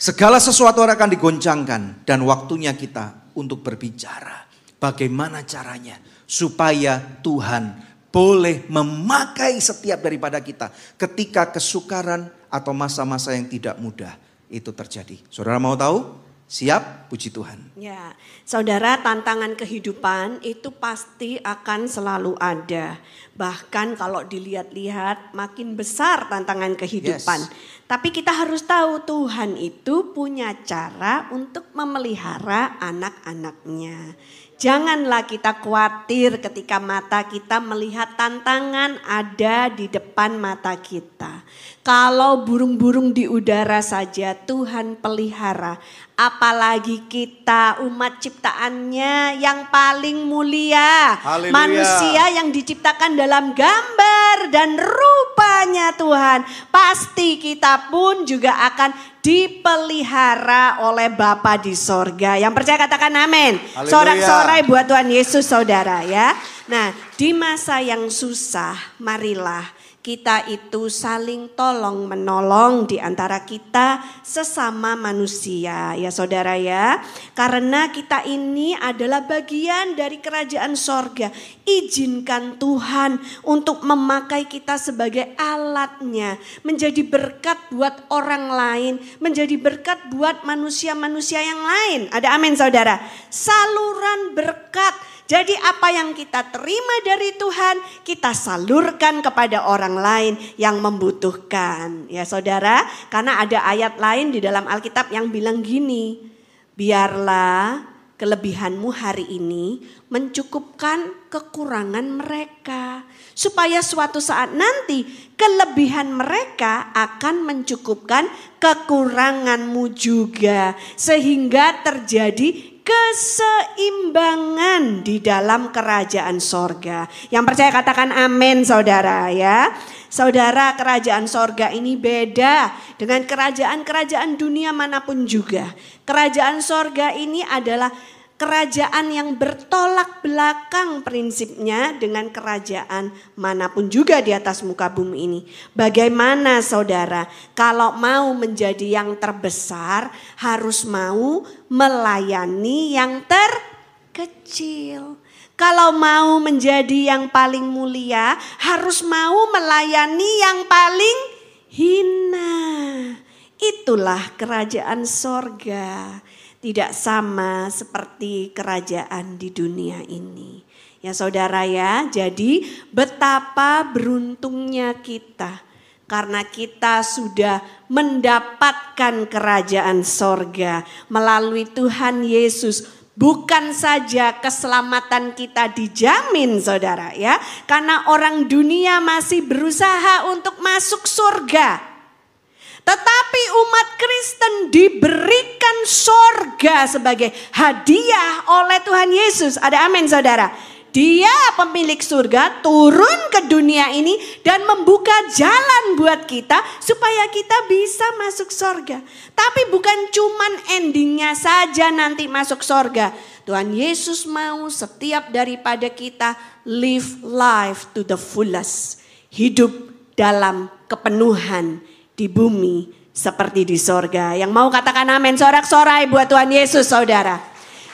Speaker 1: Segala sesuatu akan digoncangkan dan waktunya kita untuk berbicara. Bagaimana caranya supaya Tuhan boleh memakai setiap daripada kita ketika kesukaran atau masa-masa yang tidak mudah itu terjadi. Saudara mau tahu? Siap, puji Tuhan.
Speaker 2: Ya, saudara, tantangan kehidupan itu pasti akan selalu ada. Bahkan kalau dilihat-lihat, makin besar tantangan kehidupan. Yes. Tapi kita harus tahu Tuhan itu punya cara untuk memelihara anak-anaknya. Janganlah kita khawatir ketika mata kita melihat tantangan ada di depan mata kita. Kalau burung-burung di udara saja Tuhan pelihara, apalagi kita umat ciptaannya yang paling mulia. Haleluya. Manusia yang diciptakan dalam gambar dan rupanya Tuhan. Pasti kita pun juga akan dipelihara oleh Bapa di sorga. Yang percaya katakan amin. Sorak-sorai buat Tuhan Yesus saudara ya. Nah di masa yang susah marilah kita itu saling tolong menolong di antara kita sesama manusia ya saudara ya. Karena kita ini adalah bagian dari kerajaan sorga. Izinkan Tuhan untuk memakai kita sebagai alatnya. Menjadi berkat buat orang lain. Menjadi berkat buat manusia-manusia yang lain. Ada amin saudara. Saluran berkat jadi apa yang kita terima dari Tuhan, kita salurkan kepada orang lain yang membutuhkan. Ya saudara, karena ada ayat lain di dalam Alkitab yang bilang gini, biarlah kelebihanmu hari ini mencukupkan kekurangan mereka. Supaya suatu saat nanti kelebihan mereka akan mencukupkan kekuranganmu juga. Sehingga terjadi keseimbangan di dalam kerajaan sorga. Yang percaya katakan amin saudara ya. Saudara kerajaan sorga ini beda dengan kerajaan-kerajaan dunia mana pun juga. Kerajaan sorga ini adalah kerajaan yang bertolak belakang prinsipnya dengan kerajaan mana pun juga di atas muka bumi ini. Bagaimana saudara, kalau mau menjadi yang terbesar harus mau melayani yang terkecil. Kalau mau menjadi yang paling mulia harus mau melayani yang paling hina. Itulah kerajaan sorga tidak sama seperti kerajaan di dunia ini. Ya saudara ya, jadi betapa beruntungnya kita karena kita sudah mendapatkan kerajaan sorga melalui Tuhan Yesus. Bukan saja keselamatan kita dijamin saudara ya. Karena orang dunia masih berusaha untuk masuk surga. Tetapi umat Kristen diberikan sorga sebagai hadiah oleh Tuhan Yesus. Ada amin saudara. Dia pemilik surga turun ke dunia ini dan membuka jalan buat kita supaya kita bisa masuk surga. Tapi bukan cuman endingnya saja nanti masuk surga. Tuhan Yesus mau setiap daripada kita live life to the fullest. Hidup dalam kepenuhan di bumi seperti di sorga. Yang mau katakan amin sorak-sorai buat Tuhan Yesus saudara.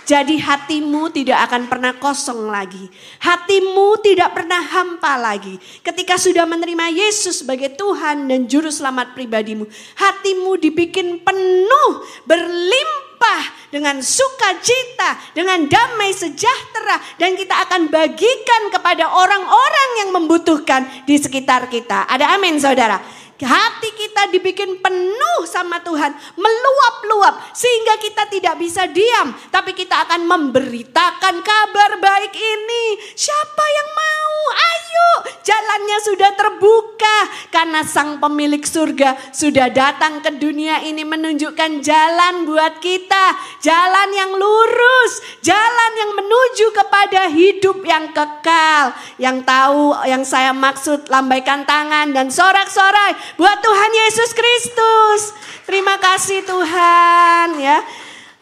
Speaker 2: Jadi hatimu tidak akan pernah kosong lagi. Hatimu tidak pernah hampa lagi. Ketika sudah menerima Yesus sebagai Tuhan dan Juru Selamat pribadimu. Hatimu dibikin penuh, berlimpah dengan sukacita, dengan damai sejahtera. Dan kita akan bagikan kepada orang-orang yang membutuhkan di sekitar kita. Ada amin saudara. Hati kita dibikin penuh sama Tuhan, meluap-luap sehingga kita tidak bisa diam, tapi kita akan memberitakan kabar baik ini. Siapa yang mau? Ayo, jalannya sudah terbuka karena Sang Pemilik surga sudah datang ke dunia ini menunjukkan jalan buat kita, jalan yang lurus, jalan yang menuju kepada hidup yang kekal. Yang tahu yang saya maksud lambaikan tangan dan sorak-sorai buat Tuhan Yesus Kristus. Terima kasih Tuhan ya.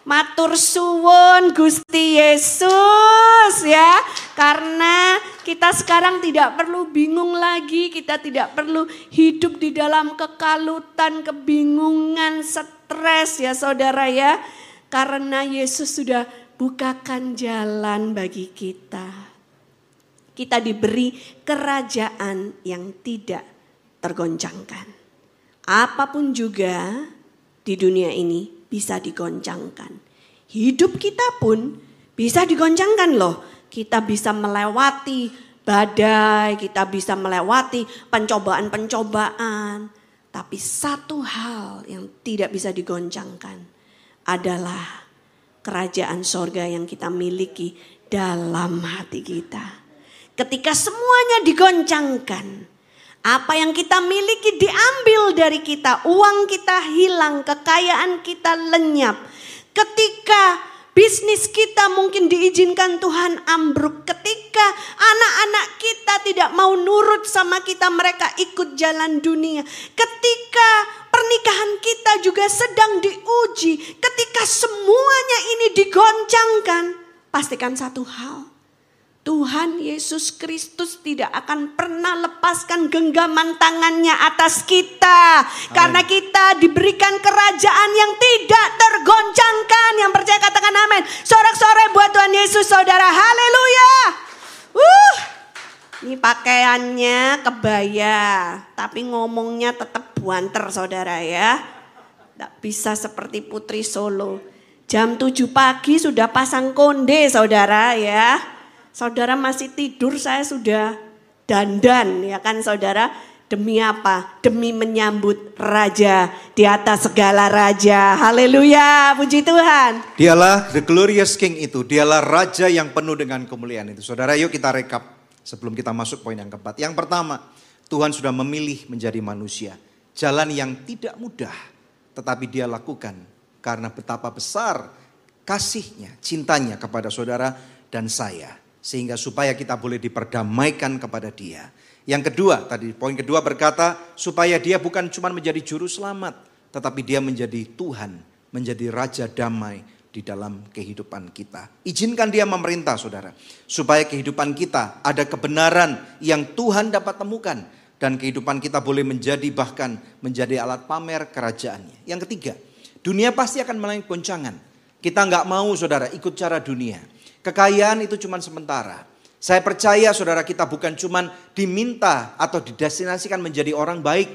Speaker 2: Matur suwun Gusti Yesus ya. Karena kita sekarang tidak perlu bingung lagi, kita tidak perlu hidup di dalam kekalutan, kebingungan, stres ya Saudara ya. Karena Yesus sudah bukakan jalan bagi kita. Kita diberi kerajaan yang tidak tergoncangkan. Apa pun juga di dunia ini bisa digoncangkan. Hidup kita pun bisa digoncangkan loh. Kita bisa melewati badai, kita bisa melewati pencobaan-pencobaan. Tapi satu hal yang tidak bisa digoncangkan adalah kerajaan sorga yang kita miliki dalam hati kita. Ketika semuanya digoncangkan, apa yang kita miliki diambil dari kita, uang kita hilang, kekayaan kita lenyap. Ketika bisnis kita mungkin diizinkan Tuhan ambruk, ketika anak-anak kita tidak mau nurut sama kita, mereka ikut jalan dunia. Ketika pernikahan kita juga sedang diuji, ketika semuanya ini digoncangkan, pastikan satu hal Tuhan Yesus Kristus tidak akan pernah lepaskan genggaman tangannya atas kita. Amin. Karena kita diberikan kerajaan yang tidak tergoncangkan. Yang percaya katakan amin. Sorak-sorai buat Tuhan Yesus saudara. Haleluya. Uh, ini pakaiannya kebaya. Tapi ngomongnya tetap buanter saudara ya. Tidak bisa seperti putri solo. Jam 7 pagi sudah pasang konde saudara ya. Saudara masih tidur, saya sudah dandan ya kan saudara. Demi apa? Demi menyambut Raja di atas segala Raja. Haleluya, puji Tuhan.
Speaker 1: Dialah the glorious King itu, dialah Raja yang penuh dengan kemuliaan itu. Saudara yuk kita rekap sebelum kita masuk poin yang keempat. Yang pertama, Tuhan sudah memilih menjadi manusia. Jalan yang tidak mudah, tetapi dia lakukan karena betapa besar kasihnya, cintanya kepada saudara dan saya sehingga supaya kita boleh diperdamaikan kepada Dia. Yang kedua, tadi poin kedua berkata supaya Dia bukan cuma menjadi juru selamat, tetapi Dia menjadi Tuhan, menjadi raja damai di dalam kehidupan kita. Izinkan Dia memerintah, Saudara, supaya kehidupan kita ada kebenaran yang Tuhan dapat temukan dan kehidupan kita boleh menjadi bahkan menjadi alat pamer kerajaannya. Yang ketiga, dunia pasti akan melalui goncangan. Kita nggak mau saudara ikut cara dunia. Kekayaan itu cuma sementara. Saya percaya saudara kita bukan cuma diminta atau didestinasikan menjadi orang baik.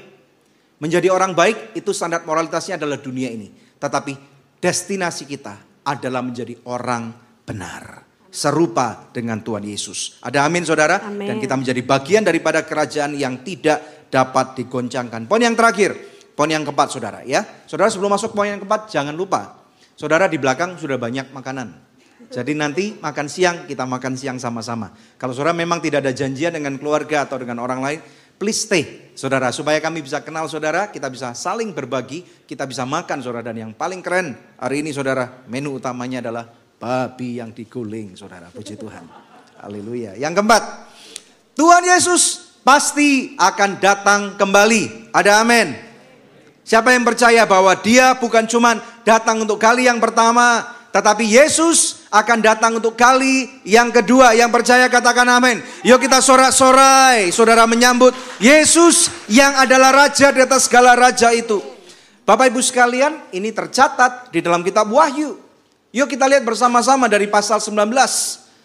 Speaker 1: Menjadi orang baik itu standar moralitasnya adalah dunia ini. Tetapi destinasi kita adalah menjadi orang benar. Serupa dengan Tuhan Yesus. Ada amin saudara? Amin. Dan kita menjadi bagian daripada kerajaan yang tidak dapat digoncangkan. Poin yang terakhir, poin yang keempat saudara ya. Saudara sebelum masuk poin yang keempat jangan lupa. Saudara di belakang sudah banyak makanan. Jadi nanti makan siang kita makan siang sama-sama. Kalau saudara memang tidak ada janjian dengan keluarga atau dengan orang lain, please stay saudara. Supaya kami bisa kenal saudara, kita bisa saling berbagi, kita bisa makan saudara. Dan yang paling keren hari ini saudara, menu utamanya adalah babi yang diguling saudara. Puji Tuhan. Haleluya. Yang keempat, Tuhan Yesus pasti akan datang kembali. Ada amin. Siapa yang percaya bahwa dia bukan cuma datang untuk kali yang pertama, tetapi Yesus akan datang untuk kali yang kedua. Yang percaya katakan amin. Yuk kita sorak-sorai. Saudara menyambut Yesus yang adalah Raja di atas segala Raja itu. Bapak Ibu sekalian ini tercatat di dalam kitab Wahyu. Yuk kita lihat bersama-sama dari pasal 19.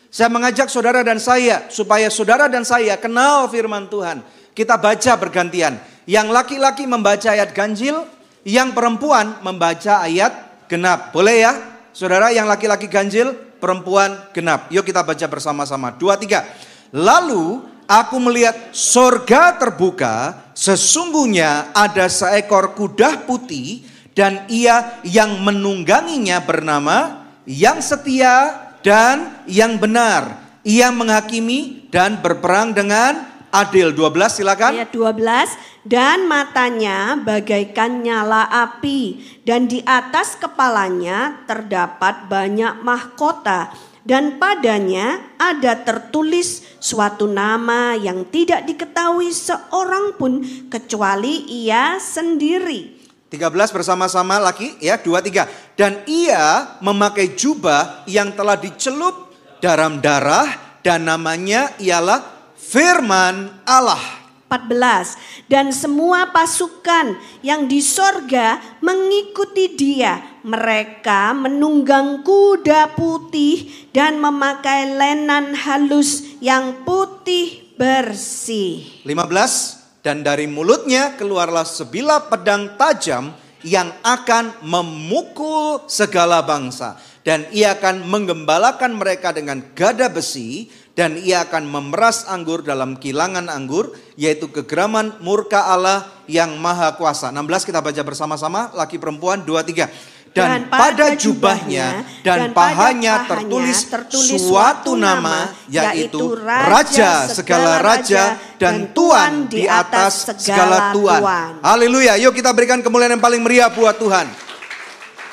Speaker 1: Saya mengajak saudara dan saya supaya saudara dan saya kenal firman Tuhan. Kita baca bergantian. Yang laki-laki membaca ayat ganjil, yang perempuan membaca ayat genap. Boleh ya? Saudara yang laki-laki ganjil, perempuan genap. Yuk kita baca bersama-sama. Dua, tiga. Lalu aku melihat sorga terbuka, sesungguhnya ada seekor kuda putih dan ia yang menungganginya bernama yang setia dan yang benar. Ia menghakimi dan berperang dengan adil. 12 silakan.
Speaker 2: Ayat 12. Dan matanya bagaikan nyala api. Dan di atas kepalanya terdapat banyak mahkota. Dan padanya ada tertulis suatu nama yang tidak diketahui seorang pun kecuali ia sendiri.
Speaker 1: 13 bersama-sama lagi ya, 2 3. Dan ia memakai jubah yang telah dicelup dalam darah dan namanya ialah firman Allah.
Speaker 2: 14 dan semua pasukan yang di sorga mengikuti dia. Mereka menunggang kuda putih dan memakai lenan halus yang putih bersih.
Speaker 1: 15 dan dari mulutnya keluarlah sebilah pedang tajam yang akan memukul segala bangsa. Dan ia akan menggembalakan mereka dengan gada besi dan ia akan memeras anggur dalam kilangan anggur yaitu kegeraman murka Allah yang maha kuasa. 16 kita baca bersama-sama laki perempuan 2 3 dan, pada jubahnya dan pahanya tertulis, tertulis suatu nama yaitu raja segala raja dan tuan di atas segala tuan. Haleluya. Yuk kita berikan kemuliaan yang paling meriah buat Tuhan.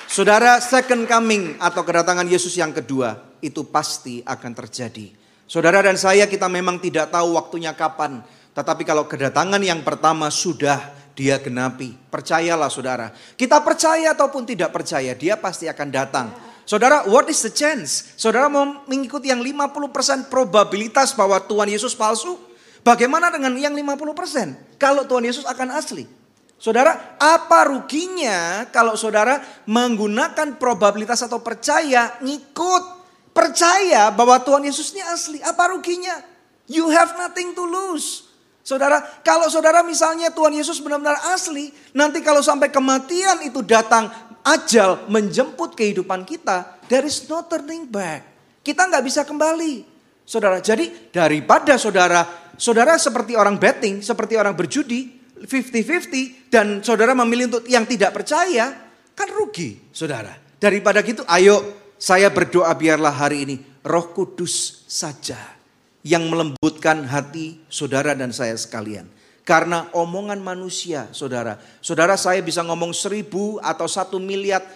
Speaker 1: Saudara, second coming atau kedatangan Yesus yang kedua itu pasti akan terjadi. Saudara dan saya kita memang tidak tahu waktunya kapan. Tetapi kalau kedatangan yang pertama sudah dia genapi. Percayalah saudara. Kita percaya ataupun tidak percaya dia pasti akan datang. Saudara, what is the chance? Saudara mau mengikuti yang 50% probabilitas bahwa Tuhan Yesus palsu? Bagaimana dengan yang 50%? Kalau Tuhan Yesus akan asli. Saudara, apa ruginya kalau saudara menggunakan probabilitas atau percaya ngikut Percaya bahwa Tuhan Yesus ini asli. Apa ruginya? You have nothing to lose. Saudara, kalau saudara misalnya Tuhan Yesus benar-benar asli, nanti kalau sampai kematian itu datang, ajal menjemput kehidupan kita, there is no turning back. Kita nggak bisa kembali. Saudara, jadi daripada saudara, saudara seperti orang betting, seperti orang berjudi, 50-50, dan saudara memilih untuk yang tidak percaya, kan rugi, saudara. Daripada gitu, ayo saya berdoa biarlah hari ini roh kudus saja yang melembutkan hati saudara dan saya sekalian. Karena omongan manusia saudara. Saudara saya bisa ngomong seribu atau satu miliar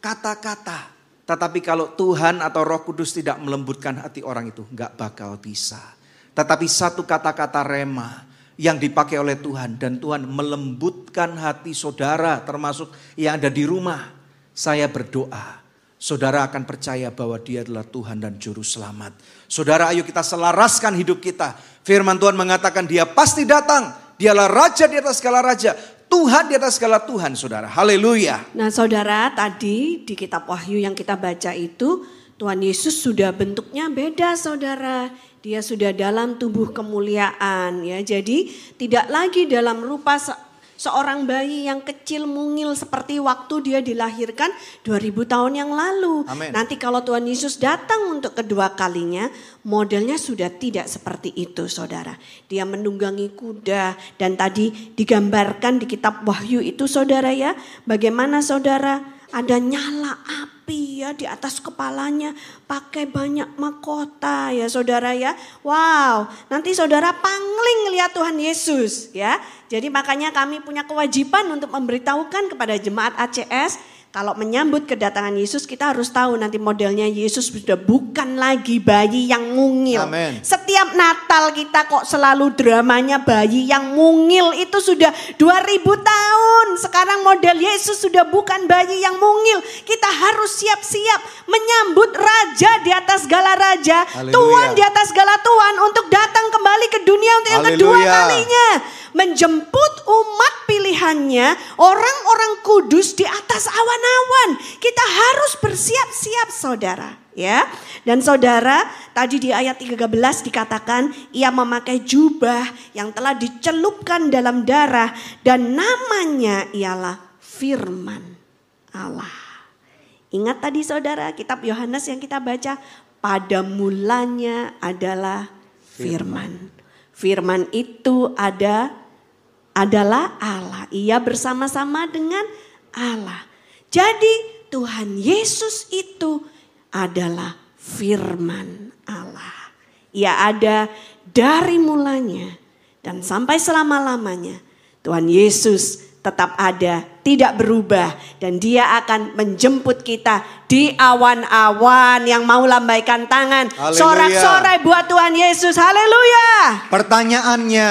Speaker 1: kata-kata. Tetapi kalau Tuhan atau roh kudus tidak melembutkan hati orang itu nggak bakal bisa. Tetapi satu kata-kata rema yang dipakai oleh Tuhan. Dan Tuhan melembutkan hati saudara termasuk yang ada di rumah. Saya berdoa saudara akan percaya bahwa dia adalah Tuhan dan Juru Selamat. Saudara ayo kita selaraskan hidup kita. Firman Tuhan mengatakan dia pasti datang. Dialah Raja di atas segala Raja. Tuhan di atas segala Tuhan saudara. Haleluya.
Speaker 2: Nah saudara tadi di kitab Wahyu yang kita baca itu. Tuhan Yesus sudah bentuknya beda saudara. Dia sudah dalam tubuh kemuliaan ya. Jadi tidak lagi dalam rupa seorang bayi yang kecil mungil seperti waktu dia dilahirkan 2000 tahun yang lalu.
Speaker 1: Amen.
Speaker 2: Nanti kalau Tuhan Yesus datang untuk kedua kalinya, modelnya sudah tidak seperti itu saudara. Dia menunggangi kuda dan tadi digambarkan di kitab Wahyu itu saudara ya. Bagaimana saudara ada nyala api ya di atas kepalanya, pakai banyak mahkota ya saudara ya. Wow, nanti saudara pangling lihat Tuhan Yesus ya. Jadi makanya kami punya kewajiban untuk memberitahukan kepada jemaat ACS kalau menyambut kedatangan Yesus kita harus tahu nanti modelnya Yesus sudah bukan lagi bayi yang mungil.
Speaker 1: Amen.
Speaker 2: Setiap Natal kita kok selalu dramanya bayi yang mungil itu sudah 2000 tahun. Sekarang model Yesus sudah bukan bayi yang mungil. Kita harus siap-siap menyambut raja di atas segala raja,
Speaker 1: Haleluya.
Speaker 2: Tuhan di atas segala Tuhan untuk datang kembali ke dunia untuk yang kedua kalinya menjemput umat pilihannya, orang-orang kudus di atas awan-awan. Kita harus bersiap-siap saudara. Ya, dan saudara tadi di ayat 13 dikatakan ia memakai jubah yang telah dicelupkan dalam darah dan namanya ialah firman Allah. Ingat tadi saudara kitab Yohanes yang kita baca pada mulanya adalah firman. Firman itu ada adalah Allah. Ia bersama-sama dengan Allah. Jadi Tuhan Yesus itu adalah firman Allah. Ia ada dari mulanya dan sampai selama-lamanya. Tuhan Yesus tetap ada, tidak berubah dan dia akan menjemput kita di awan-awan yang mau lambaikan tangan. Sorak-sorai buat Tuhan Yesus. Haleluya.
Speaker 1: Pertanyaannya,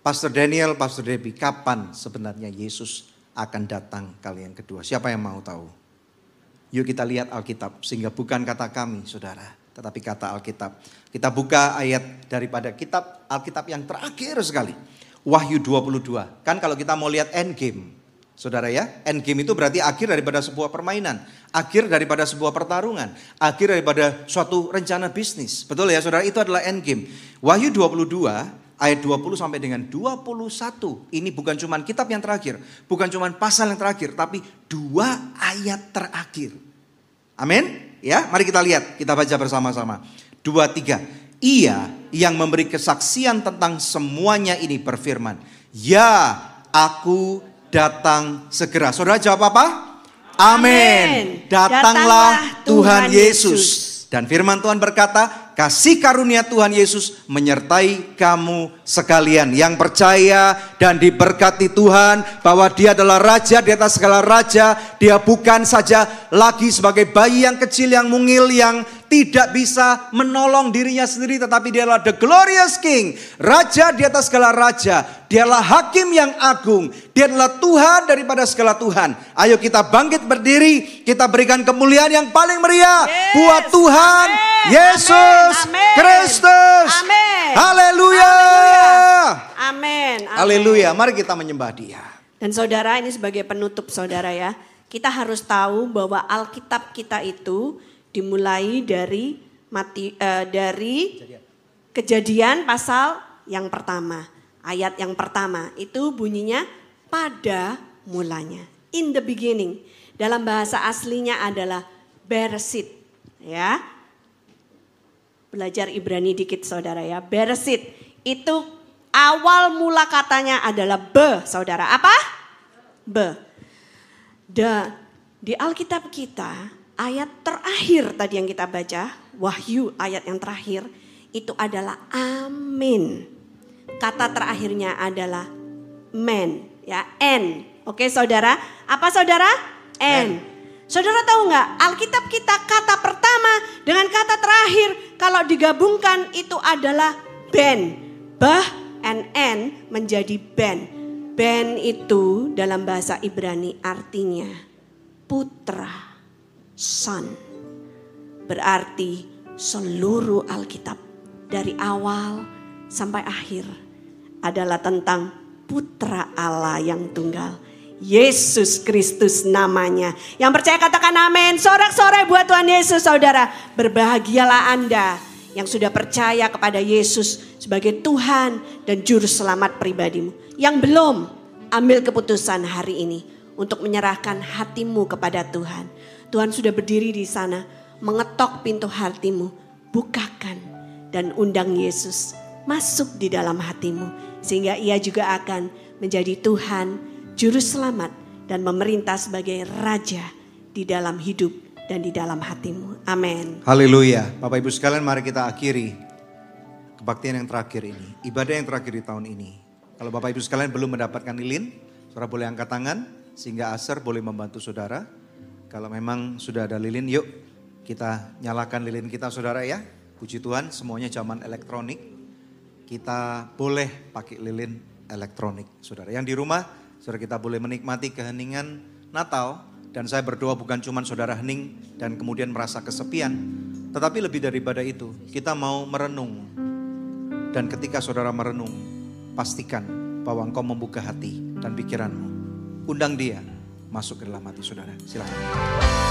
Speaker 1: Pastor Daniel, Pastor Debbie, kapan sebenarnya Yesus akan datang kali yang kedua? Siapa yang mau tahu? Yuk kita lihat Alkitab, sehingga bukan kata kami, saudara, tetapi kata Alkitab. Kita buka ayat daripada kitab Alkitab yang terakhir sekali. Wahyu 22. Kan kalau kita mau lihat end game, saudara ya, end game itu berarti akhir daripada sebuah permainan, akhir daripada sebuah pertarungan, akhir daripada suatu rencana bisnis. Betul ya saudara, itu adalah end game. Wahyu 22 ayat 20 sampai dengan 21. Ini bukan cuma kitab yang terakhir, bukan cuma pasal yang terakhir, tapi dua ayat terakhir. Amin. Ya, mari kita lihat, kita baca bersama-sama. Dua, tiga. Ia yang memberi kesaksian tentang semuanya ini berfirman, "Ya, aku datang segera." Saudara jawab apa? Amin. Datanglah, Datanglah Tuhan. Yesus. Dan firman Tuhan berkata, kasih karunia Tuhan Yesus menyertai kamu sekalian yang percaya dan diberkati Tuhan bahwa dia adalah raja di atas segala raja. Dia bukan saja lagi sebagai bayi yang kecil yang mungil yang tidak bisa menolong dirinya sendiri tetapi dia adalah the glorious king, raja di atas segala raja. Dialah hakim yang agung. Dia adalah Tuhan daripada segala Tuhan. Ayo kita bangkit berdiri, kita berikan kemuliaan yang paling meriah yes. buat Tuhan Amen. Yesus Amen. Kristus. Haleluya.
Speaker 2: Amin.
Speaker 1: Haleluya. Mari kita menyembah Dia.
Speaker 2: Dan saudara ini sebagai penutup saudara ya, kita harus tahu bahwa Alkitab kita itu dimulai dari mati uh, dari kejadian. kejadian pasal yang pertama. Ayat yang pertama itu bunyinya pada mulanya. In the beginning. Dalam bahasa aslinya adalah Beresit. Ya. Belajar Ibrani dikit saudara ya. Beresit. Itu awal mula katanya adalah be saudara. Apa? Be. Di Alkitab kita ayat terakhir tadi yang kita baca, Wahyu ayat yang terakhir, itu adalah amin. Kata terakhirnya adalah men, ya n. Oke saudara, apa saudara? N. Saudara tahu nggak Alkitab kita kata pertama dengan kata terakhir kalau digabungkan itu adalah ben. Bah and n menjadi ben. Ben itu dalam bahasa Ibrani artinya putra son. Berarti seluruh Alkitab dari awal sampai akhir adalah tentang putra Allah yang tunggal. Yesus Kristus namanya. Yang percaya katakan amin. Sorak-sorai buat Tuhan Yesus saudara. Berbahagialah Anda yang sudah percaya kepada Yesus sebagai Tuhan dan Juru Selamat pribadimu. Yang belum ambil keputusan hari ini untuk menyerahkan hatimu kepada Tuhan Tuhan sudah berdiri di sana, mengetok pintu hatimu, bukakan dan undang Yesus masuk di dalam hatimu. Sehingga ia juga akan menjadi Tuhan, Juru Selamat dan memerintah sebagai Raja di dalam hidup dan di dalam hatimu. Amin.
Speaker 1: Haleluya. Bapak Ibu sekalian mari kita akhiri kebaktian yang terakhir ini. Ibadah yang terakhir di tahun ini. Kalau Bapak Ibu sekalian belum mendapatkan lilin, saudara boleh angkat tangan sehingga Aser boleh membantu saudara. Kalau memang sudah ada lilin, yuk kita nyalakan lilin kita saudara ya. Puji Tuhan semuanya zaman elektronik. Kita boleh pakai lilin elektronik saudara. Yang di rumah saudara kita boleh menikmati keheningan Natal. Dan saya berdoa bukan cuma saudara hening dan kemudian merasa kesepian. Tetapi lebih daripada itu kita mau merenung. Dan ketika saudara merenung pastikan bahwa engkau membuka hati dan pikiranmu. Undang dia masuk ke dalam hati saudara. Silakan.